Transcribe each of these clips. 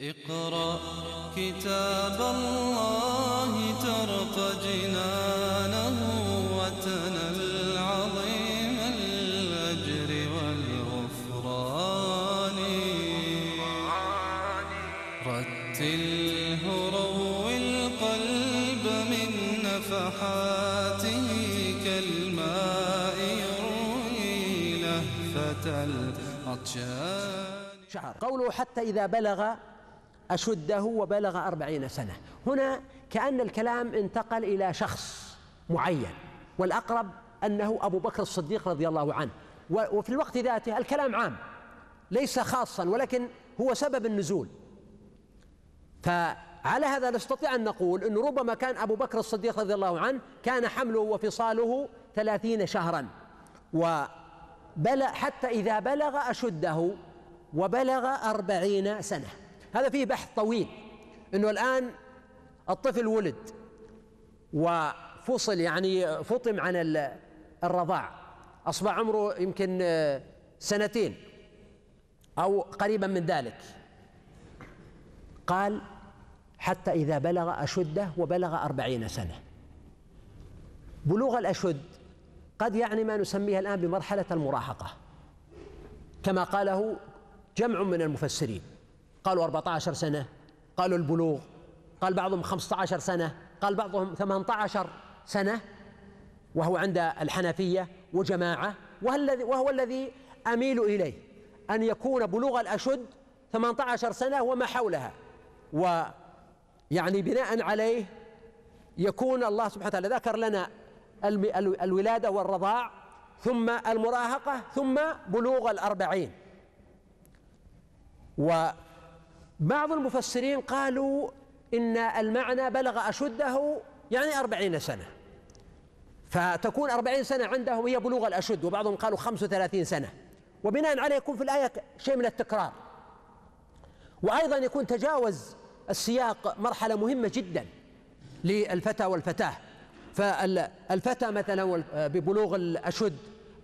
اقرأ كتاب الله ترق جنانه وتنل عظيم الأجر والغفران. رتله روي القلب من نفحاته كالماء يروي لهفة العطشان. شعر. قوله حتى إذا بلغ أشده وبلغ أربعين سنة. هنا كأن الكلام انتقل إلى شخص معين والأقرب أنه أبو بكر الصديق رضي الله عنه. وفي الوقت ذاته الكلام عام ليس خاصا ولكن هو سبب النزول. فعلى هذا نستطيع أن نقول أنه ربما كان أبو بكر الصديق رضي الله عنه كان حمله وفصاله ثلاثين شهرا. وبلغ حتى إذا بلغ أشده وبلغ أربعين سنة. هذا فيه بحث طويل أنه الآن الطفل ولد وفصل يعني فطم عن الرضاع. أصبح عمره يمكن سنتين أو قريبا من ذلك. قال حتى إذا بلغ أشده وبلغ أربعين سنة. بلوغ الأشد قد يعني ما نسميها الآن بمرحلة المراهقة كما قاله جمع من المفسرين. قالوا 14 سنة قالوا البلوغ قال بعضهم 15 سنة قال بعضهم 18 سنة وهو عند الحنفية وجماعة وهو الذي أميل إليه أن يكون بلوغ الأشد 18 سنة وما حولها. ويعني بناء عليه يكون الله سبحانه وتعالى ذكر لنا الولادة والرضاع ثم المراهقة ثم بلوغ الأربعين. وبعض المفسرين قالوا إن المعنى بلغ أشده يعني أربعين سنة. فتكون أربعين سنة عندهم هي بلوغ الأشد وبعضهم قالوا خمس وثلاثين سنة. وبناء عليه يكون في الآية شيء من التكرار. وأيضا يكون تجاوز السياق مرحلة مهمة جدا للفتى والفتاة. فالفتى مثلا ببلوغ الأشد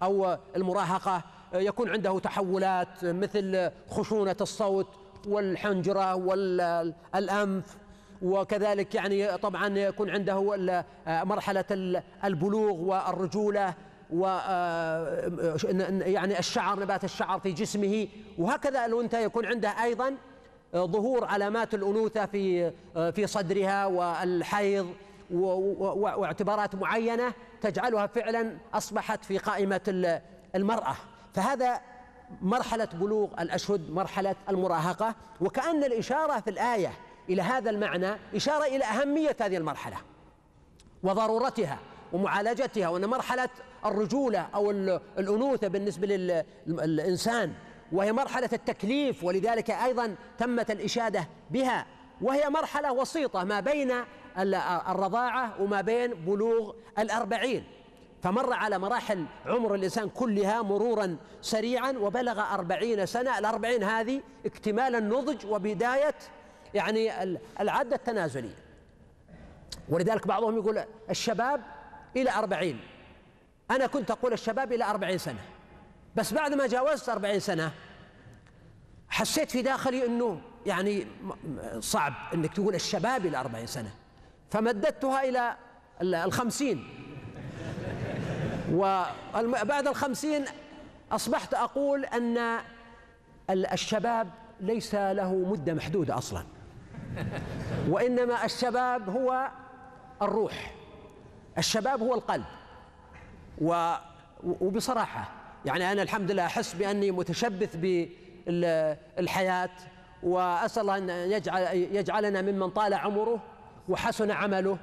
أو المراهقة يكون عنده تحولات مثل خشونة الصوت والحنجرة والأنف وكذلك يعني طبعا يكون عنده مرحلة البلوغ والرجولة و يعني الشعر نبات الشعر في جسمه. وهكذا الأنثى يكون عندها أيضا ظهور علامات الأنوثة في في صدرها والحيض واعتبارات معينة تجعلها فعلا أصبحت في قائمة المرأة. فهذا مرحلة بلوغ الأشهد مرحلة المراهقة وكأن الإشارة في الآية إلى هذا المعنى إشارة إلى أهمية هذه المرحلة وضرورتها ومعالجتها وأن مرحلة الرجولة أو الأنوثة بالنسبة للإنسان وهي مرحلة التكليف ولذلك أيضا تمت الإشادة بها وهي مرحلة وسيطة ما بين الرضاعة وما بين بلوغ الأربعين. فمر على مراحل عمر الإنسان كلها مرورا سريعا وبلغ أربعين سنة. الأربعين هذه اكتمال النضج وبداية يعني العد التنازلي ولذلك بعضهم يقول الشباب إلى أربعين. أنا كنت أقول الشباب إلى أربعين سنة بس بعد ما جاوزت أربعين سنة حسيت في داخلي أنه يعني صعب أنك تقول الشباب إلى أربعين سنة. فمددتها إلى الخمسين. وبعد الخمسين أصبحت أقول أن الشباب ليس له مدة محدودة أصلا. وإنما الشباب هو الروح. الشباب هو القلب. وبصراحة يعني أنا الحمد لله أحس بأني متشبث بالحياة وأسأل الله أن يجعل يجعلنا ممن طال عمره وحسن عمله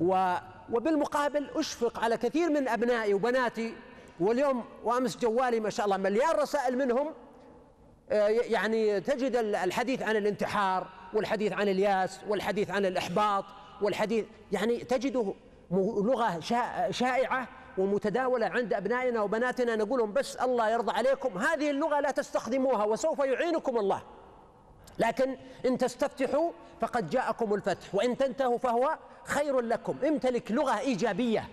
و وبالمقابل أشفق على كثير من أبنائي وبناتي واليوم وأمس جوالي ما شاء الله مليان رسائل منهم آه، يعني تجد الحديث عن الانتحار والحديث عن اليأس والحديث عن الإحباط والحديث يعني تجده لغة شائعة ومتداولة عند أبنائنا وبناتنا نقول لهم بس الله يرضى عليكم هذه اللغة لا تستخدموها وسوف يعينكم الله. لكن إن تستفتحوا فقد جاءكم الفتح وإن تنتهوا فهو خير لكم. امتلك لغة إيجابية.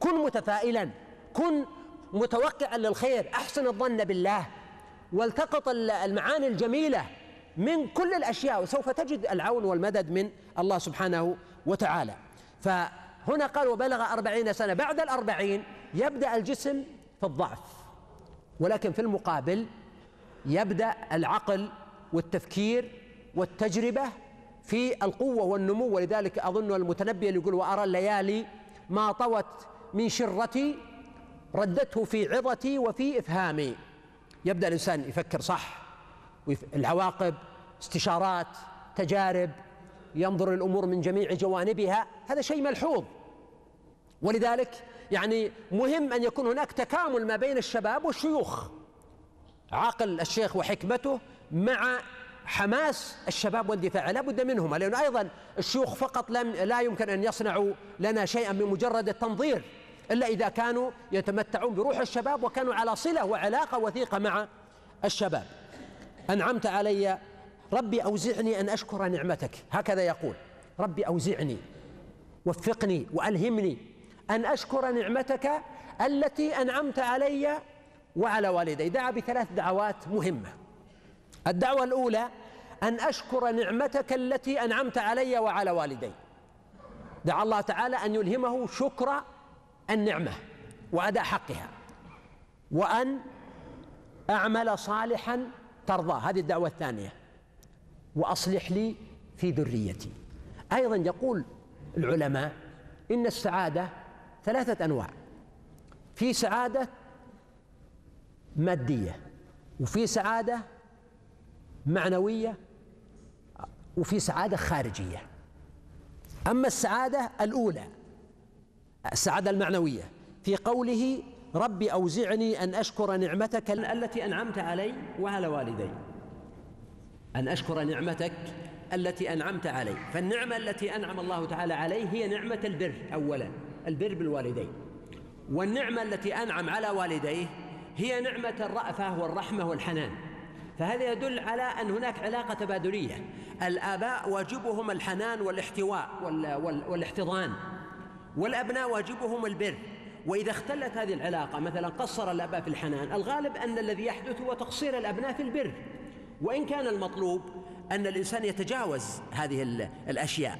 كن متفائلا. كن متوقعا للخير. أحسن الظن بالله. والتقط المعاني الجميلة من كل الأشياء. وسوف تجد العون والمدد من الله سبحانه وتعالى. فهنا قال وبلغ أربعين سنة. بعد الأربعين يبدأ الجسم في الضعف. ولكن في المقابل يبدأ العقل والتفكير والتجربة في القوة والنمو ولذلك أظن المتنبي اللي يقول وأرى الليالي ما طوت من شرتي ردته في عظتي وفي إفهامي. يبدأ الإنسان يفكر صح العواقب استشارات تجارب ينظر الأمور من جميع جوانبها هذا شيء ملحوظ. ولذلك يعني مهم أن يكون هناك تكامل ما بين الشباب والشيوخ. عقل الشيخ وحكمته مع حماس الشباب واندفاعه لا بد منهما لأنه أيضا الشيوخ فقط لم لا يمكن أن يصنعوا لنا شيئا بمجرد التنظير إلا إذا كانوا يتمتعون بروح الشباب وكانوا على صلة وعلاقة وثيقة مع الشباب. أنعمت علي ربي أوزعني أن أشكر نعمتك هكذا يقول. ربي أوزعني وفقني وألهمني أن أشكر نعمتك التي أنعمت علي وعلى والدي. دعا بثلاث دعوات مهمة. الدعوة الأولى أن أشكر نعمتك التي أنعمت علي وعلى والدي. دعا الله تعالى أن يلهمه شكر النعمة وأداء حقها وأن أعمل صالحا ترضى هذه الدعوة الثانية. وأصلح لي في ذريتي. أيضا يقول العلماء إن السعادة ثلاثة أنواع. في سعادة مادية وفي سعادة معنوية وفي سعادة خارجية. أما السعادة الأولى السعادة المعنوية في قوله ربي أوزعني أن أشكر نعمتك التي أنعمت علي وعلى والدي. أن أشكر نعمتك التي أنعمت علي. فالنعمة التي أنعم الله تعالى عليه هي نعمة البر أولا البر بالوالدين. والنعمة التي أنعم على والديه هي نعمة الرأفة والرحمة والحنان. فهذا يدل على أن هناك علاقة تبادلية؟ الآباء واجبهم الحنان والاحتواء والاحتضان والأبناء واجبهم البر. وإذا اختلت هذه العلاقة مثلا قصر الآباء في الحنان الغالب أن الذي يحدث هو تقصير الأبناء في البر. وإن كان المطلوب أن الإنسان يتجاوز هذه الأشياء.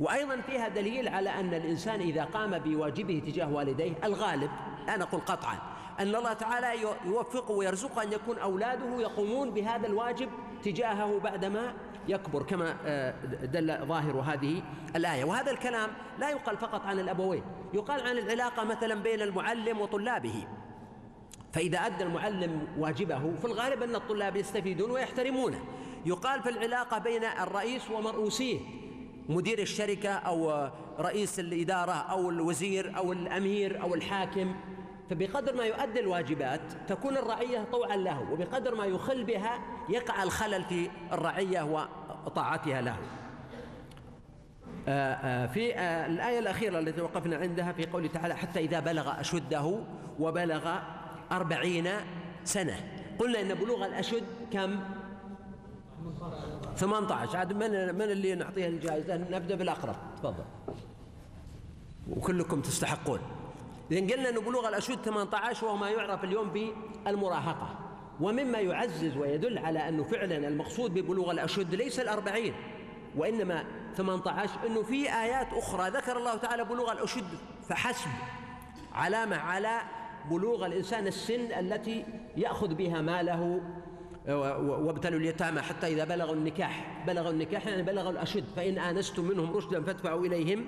وأيضا فيها دليل على أن الإنسان إذا قام بواجبه تجاه والديه الغالب لا نقول قطعا أن الله تعالى يوفقه ويرزقه أن يكون أولاده يقومون بهذا الواجب تجاهه بعدما يكبر كما آه، دل ظاهر هذه الآية. وهذا الكلام لا يقال فقط عن الأبوين يقال عن العلاقة مثلا بين المعلم وطلابه. فإذا أدى المعلم واجبه في الغالب أن الطلاب يستفيدون ويحترمونه. يقال في العلاقة بين الرئيس ومرؤوسيه مدير الشركة أو رئيس الإدارة أو الوزير أو الأمير أو الحاكم. فبقدر ما يؤدي الواجبات تكون الرعية طوعا له وبقدر ما يخل بها يقع الخلل في الرعية وطاعتها له. آه، آه، في آه، الآية الأخيرة التي وقفنا عندها في قوله تعالى حتى إذا بلغ أشده وبلغ أربعين سنة قلنا إن بلوغ الأشد كم؟ 18 عاد من من اللي نعطيه الجائزة؟ نبدأ بالأقرب. تفضل. وكلكم تستحقون. إذن قلنا أن بلوغ الأشد 18 وهو ما يعرف اليوم بالمراهقة. ومما يعزز ويدل على أنه فعلا المقصود ببلوغ الأشد ليس الأربعين وإنما 18 أنه في آيات أخرى ذكر الله تعالى بلوغ الأشد فحسب علامة على بلوغ الإنسان السن التي يأخذ بها ماله وابتلوا اليتامى حتى إذا بلغوا النكاح. بلغوا النكاح يعني بلغوا الأشد فإن آنستم منهم رشدا فادفعوا إليهم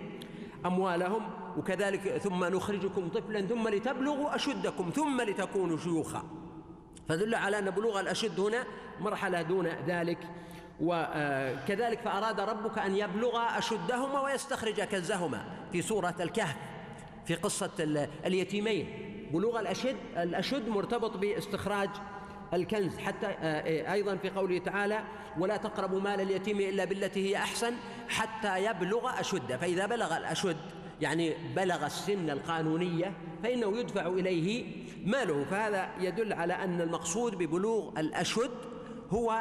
أموالهم. وكذلك ثم نخرجكم طفلا ثم لتبلغوا أشدكم ثم لتكونوا شيوخا. فدل على أن بلوغ الأشد هنا مرحلة دون ذلك. وكذلك فأراد ربك أن يبلغ أشدهما ويستخرج كنزهما في سورة الكهف في قصة اليتيمين. بلوغ الأشد الأشد مرتبط باستخراج الكنز. حتى آه، أيضا في قوله تعالى ولا تقربوا مال اليتيم إلا بالتي هي أحسن حتى يبلغ أشده فإذا بلغ الأشد يعني بلغ السن القانونية فإنه يدفع إليه ماله. فهذا يدل على أن المقصود ببلوغ الأشد هو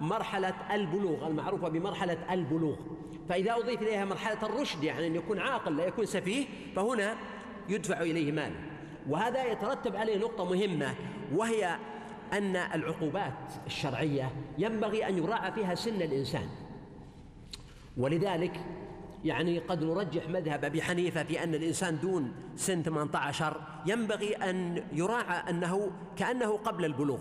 مرحلة البلوغ المعروفة بمرحلة البلوغ. فإذا أضيف إليها مرحلة الرشد يعني أن يكون عاقل لا يكون سفيه فهنا يدفع إليه ماله. وهذا يترتب عليه نقطة مهمة وهي أن العقوبات الشرعية ينبغي أن يراعى فيها سن الإنسان. ولذلك يعني قد نرجح مذهب أبي حنيفة في أن الإنسان دون سن 18 ينبغي أن يراعى أنه كأنه قبل البلوغ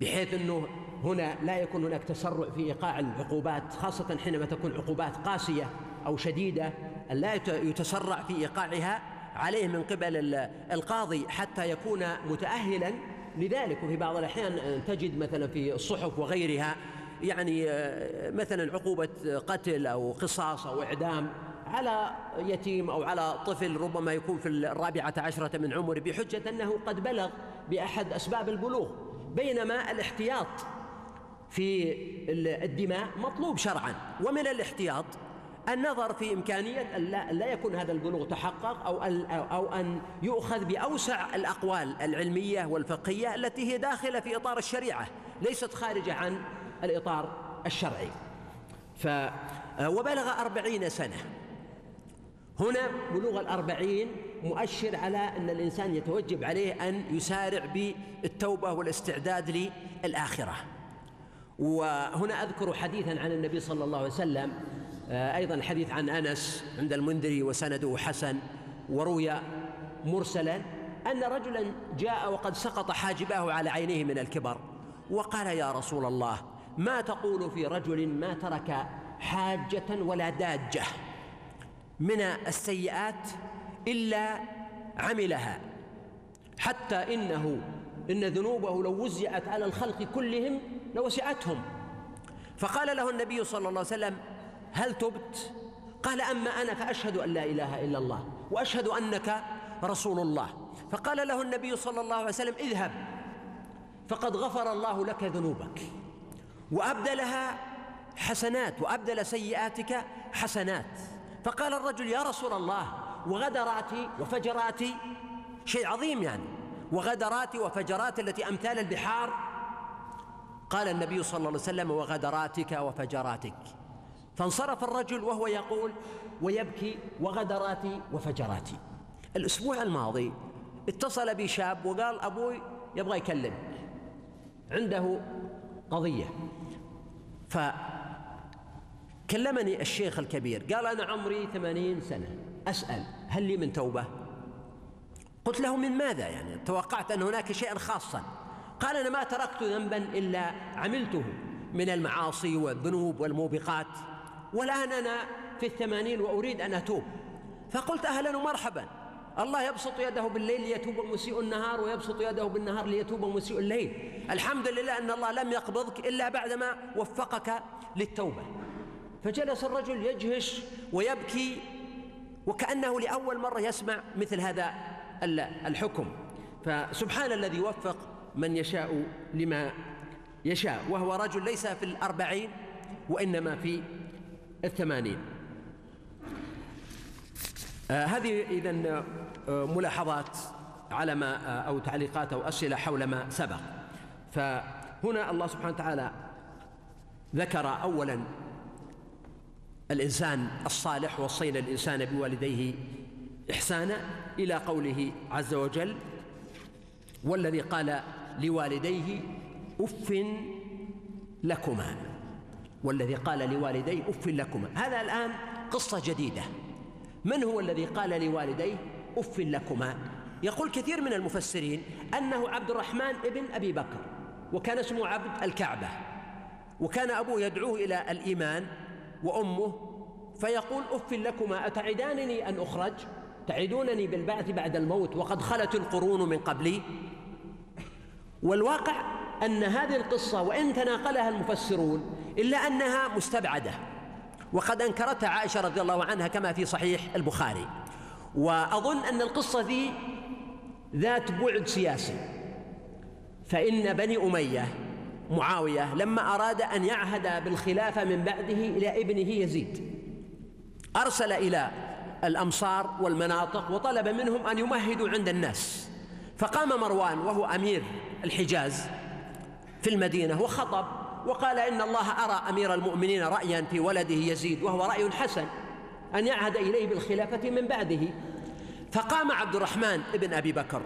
بحيث أنه هنا لا يكون هناك تسرع في إيقاع العقوبات خاصة حينما تكون عقوبات قاسية أو شديدة لا يتسرع في إيقاعها عليه من قبل القاضي حتى يكون متأهلا. لذلك وفي بعض الأحيان تجد مثلا في الصحف وغيرها يعني آه، مثلا عقوبة قتل أو قصاص أو إعدام على يتيم أو على طفل ربما يكون في الرابعة عشرة من عمره بحجة أنه قد بلغ بأحد أسباب البلوغ. بينما الاحتياط في الدماء مطلوب شرعا. ومن الاحتياط النظر في إمكانية أن لا, لا يكون هذا البلوغ تحقق أو أن, أو أن يؤخذ بأوسع الأقوال العلمية والفقهية التي هي داخلة في إطار الشريعة ليست خارجة عن الإطار الشرعي. ف وبلغ أربعين سنة. هنا بلوغ الأربعين مؤشر على أن الإنسان يتوجب عليه أن يسارع بالتوبة والاستعداد للآخرة. وهنا أذكر حديثا عن النبي صلى الله عليه وسلم آه، أيضا الحديث عن أنس عند المنذري وسنده حسن وروي مرسلا أن رجلا جاء وقد سقط حاجباه على عينيه من الكبر وقال يا رسول الله ما تقول في رجل ما ترك حاجة ولا داجة من السيئات إلا عملها حتى إنه إن ذنوبه لو وزعت على الخلق كلهم لوسعتهم. فقال له النبي صلى الله عليه وسلم هل تبت؟ قال أما أنا فأشهد أن لا إله إلا الله وأشهد أنك رسول الله. فقال له النبي صلى الله عليه وسلم اذهب فقد غفر الله لك ذنوبك. وأبدلها حسنات وأبدل سيئاتك حسنات. فقال الرجل يا رسول الله وغدراتي وفجراتي شيء عظيم يعني. وغدراتي وفجراتي التي أمثال البحار. قال النبي صلى الله عليه وسلم وغدراتك وفجراتك. فانصرف الرجل وهو يقول ويبكي وغدراتي وفجراتي. الأسبوع الماضي اتصل بي شاب وقال أبوي يبغى يكلم عنده قضية. فكلمني الشيخ الكبير. قال أنا عمري ثمانين سنة. أسأل هل لي من توبة؟ قلت له من ماذا يعني؟ توقعت أن هناك شيئا خاصا. قال أنا ما تركت ذنبا إلا عملته من المعاصي والذنوب والموبقات. والآن أنا في الثمانين وأريد أن أتوب. فقلت أهلا ومرحبا. الله يبسط يده بالليل ليتوب مسيء النهار ويبسط يده بالنهار ليتوب مسيء الليل. الحمد لله أن الله لم يقبضك إلا بعدما وفقك للتوبة. فجلس الرجل يجهش ويبكي وكأنه لأول مرة يسمع مثل هذا الحكم. فسبحان الذي يوفق من يشاء لما يشاء وهو رجل ليس في الأربعين وإنما في الثمانين. آه هذه آه ملاحظات على ما أو تعليقات أو أسئلة حول ما سبق. فهنا الله سبحانه وتعالى ذكر أولا الإنسان الصالح وصينا الإنسان بوالديه إحسانا إلى قوله عز وجل والذي قال لوالديه أف لكما. والذي قال لوالديه أف لكما. هذا الآن قصة جديدة. من هو الذي قال لوالديه؟ أف لكما. يقول كثير من المفسرين أنه عبد الرحمن ابن أبي بكر وكان اسمه عبد الكعبة وكان أبوه يدعوه إلى الإيمان وأمه فيقول أف لكما أتعدانني أن أخرج؟ تعدونني بالبعث بعد الموت وقد خلت القرون من قبلي. والواقع أن هذه القصة وإن تناقلها المفسرون إلا أنها مستبعدة وقد أنكرتها عائشة رضي الله عنها كما في صحيح البخاري. وأظن أن القصة ذي ذات بعد سياسي. فإن بني أمية معاوية لما أراد أن يعهد بالخلافة من بعده إلى ابنه يزيد أرسل إلى الأمصار والمناطق وطلب منهم أن يمهدوا عند الناس. فقام مروان وهو أمير الحجاز في المدينة وخطب وقال إن الله أرى أمير المؤمنين رأيا في ولده يزيد وهو رأي حسن. أن يعهد إليه بالخلافة من بعده. فقام عبد الرحمن بن أبي بكر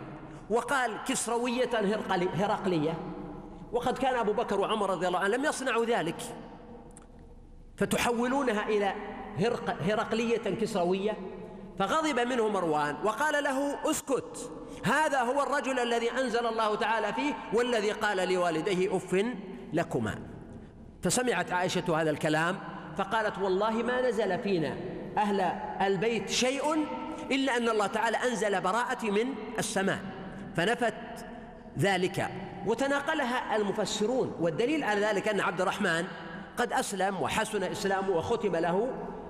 وقال كسروية هرقلية. وقد كان أبو بكر وعمر رضي الله عنهم لم يصنعوا ذلك. فتحولونها إلى هرقلية كسروية. فغضب منه مروان وقال له اسكت. هذا هو الرجل الذي أنزل الله تعالى فيه والذي قال لوالديه أف لكما. فسمعت عائشة هذا الكلام فقالت والله ما نزل فينا. أهل البيت شيء إلا أن الله تعالى أنزل براءتي من السماء فنفت ذلك وتناقلها المفسرون والدليل على ذلك أن عبد الرحمن قد أسلم وحسن إسلامه وختم له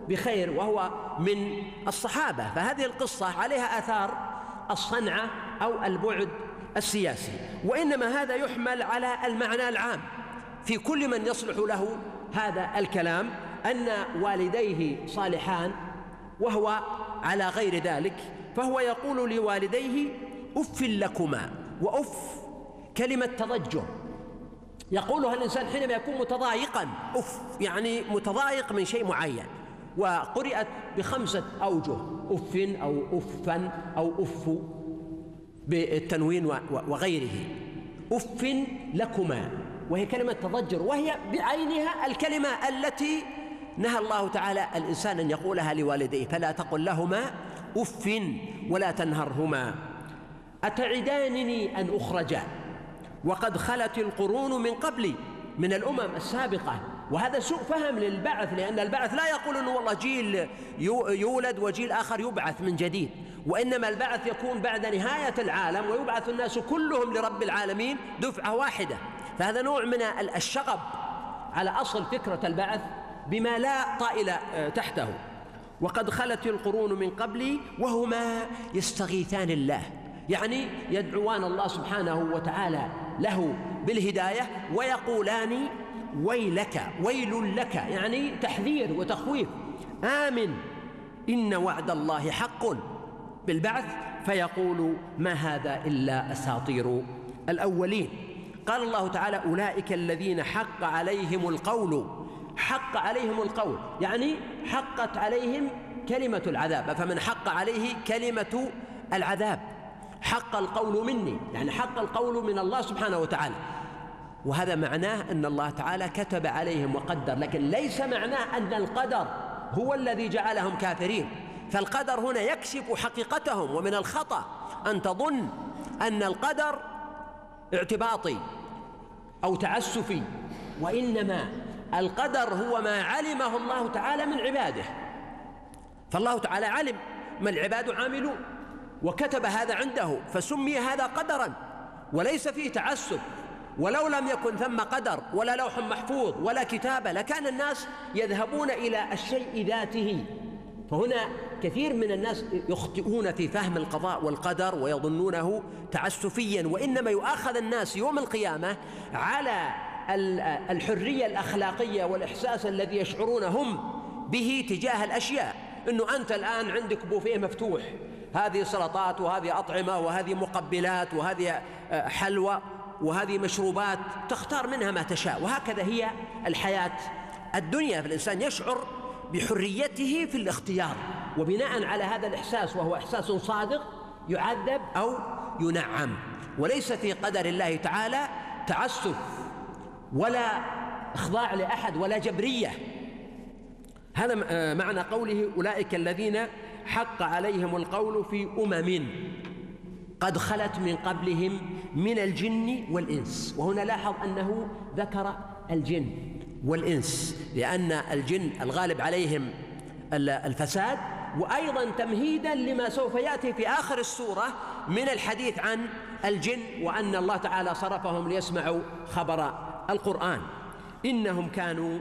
بخير وهو من الصحابة فهذه القصة عليها آثار الصنعة أو البعد السياسي وإنما هذا يحمل على المعنى العام في كل من يصلح له هذا الكلام أن والديه صالحان وهو على غير ذلك فهو يقول لوالديه أف لكما وأف كلمة تضجر. يقولها الإنسان حينما يكون متضايقا أف يعني متضايق من شيء معين وقرأت بخمسة أوجه أف أو أفا أو أف بالتنوين وغيره. أف لكما وهي كلمة تضجر وهي بعينها الكلمة التي نهى الله تعالى الإنسان أن يقولها لوالديه فلا تقل لهما أف ولا تنهرهما. أتعدانني أن أخرج؟ وقد خلت القرون من قبلي من الأمم السابقة. وهذا سوء فهم للبعث لأن البعث لا يقول أنه والله جيل يولد وجيل آخر يبعث من جديد. وإنما البعث يكون بعد نهاية العالم ويبعث الناس كلهم لرب العالمين دفعة واحدة. فهذا نوع من الشغب على أصل فكرة البعث. بما لا طائل آه، تحته. وقد خلت القرون من قبلي وهما يستغيثان الله. يعني يدعوان الله سبحانه وتعالى له بالهداية ويقولان ويلك ويل لك يعني تحذير وتخويف. آمن إن وعد الله حق بالبعث. فيقول ما هذا إلا أساطير الأولين. قال الله تعالى أولئك الذين حق عليهم القول. حق عليهم القول يعني حقت عليهم كلمة العذاب فمن حق عليه كلمة العذاب. حق القول مني يعني حق القول من الله سبحانه وتعالى. وهذا معناه أن الله تعالى كتب عليهم وقدر لكن ليس معناه أن القدر هو الذي جعلهم كافرين. فالقدر هنا يكشف حقيقتهم ومن الخطأ أن تظن أن القدر اعتباطي أو تعسفي وإنما القدر هو ما علمه الله تعالى من عباده. فالله تعالى علم ما العباد عاملون وكتب هذا عنده فسمي هذا قدرا وليس فيه تعسف. ولو لم يكن ثم قدر ولا لوح محفوظ ولا كتابة لكان الناس يذهبون إلى الشيء ذاته. فهنا كثير من الناس يخطئون في فهم القضاء والقدر ويظنونه تعسفيا وإنما يؤاخذ الناس يوم القيامة على الحرية الأخلاقية والإحساس الذي يشعرون هم به تجاه الأشياء. إنه أنت الآن عندك بوفيه مفتوح. هذه سلطات وهذه أطعمة وهذه مقبلات وهذه آه، حلوى وهذه مشروبات. تختار منها ما تشاء. وهكذا هي الحياة الدنيا. فالإنسان يشعر بحريته في الاختيار. وبناء على هذا الإحساس وهو إحساس صادق يعذب أو ينعم. وليس في قدر الله تعالى تعسف. ولا إخضاع لأحد ولا جبرية. هذا آه، معنى قوله أولئك الذين حق عليهم القول في أمم قد خلت من قبلهم من الجن والإنس. وهنا لاحظ أنه ذكر الجن والإنس لأن الجن الغالب عليهم الفساد وأيضا تمهيدا لما سوف يأتي في آخر السورة من الحديث عن الجن وأن الله تعالى صرفهم ليسمعوا خبر القرآن. إنهم كانوا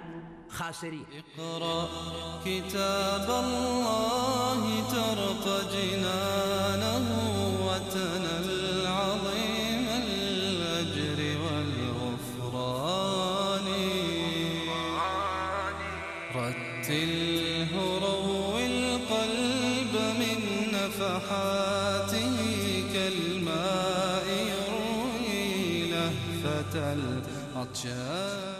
خاسرين. اقرأ كتاب الله ترق جنانه كالماء يروي لهفة العطشان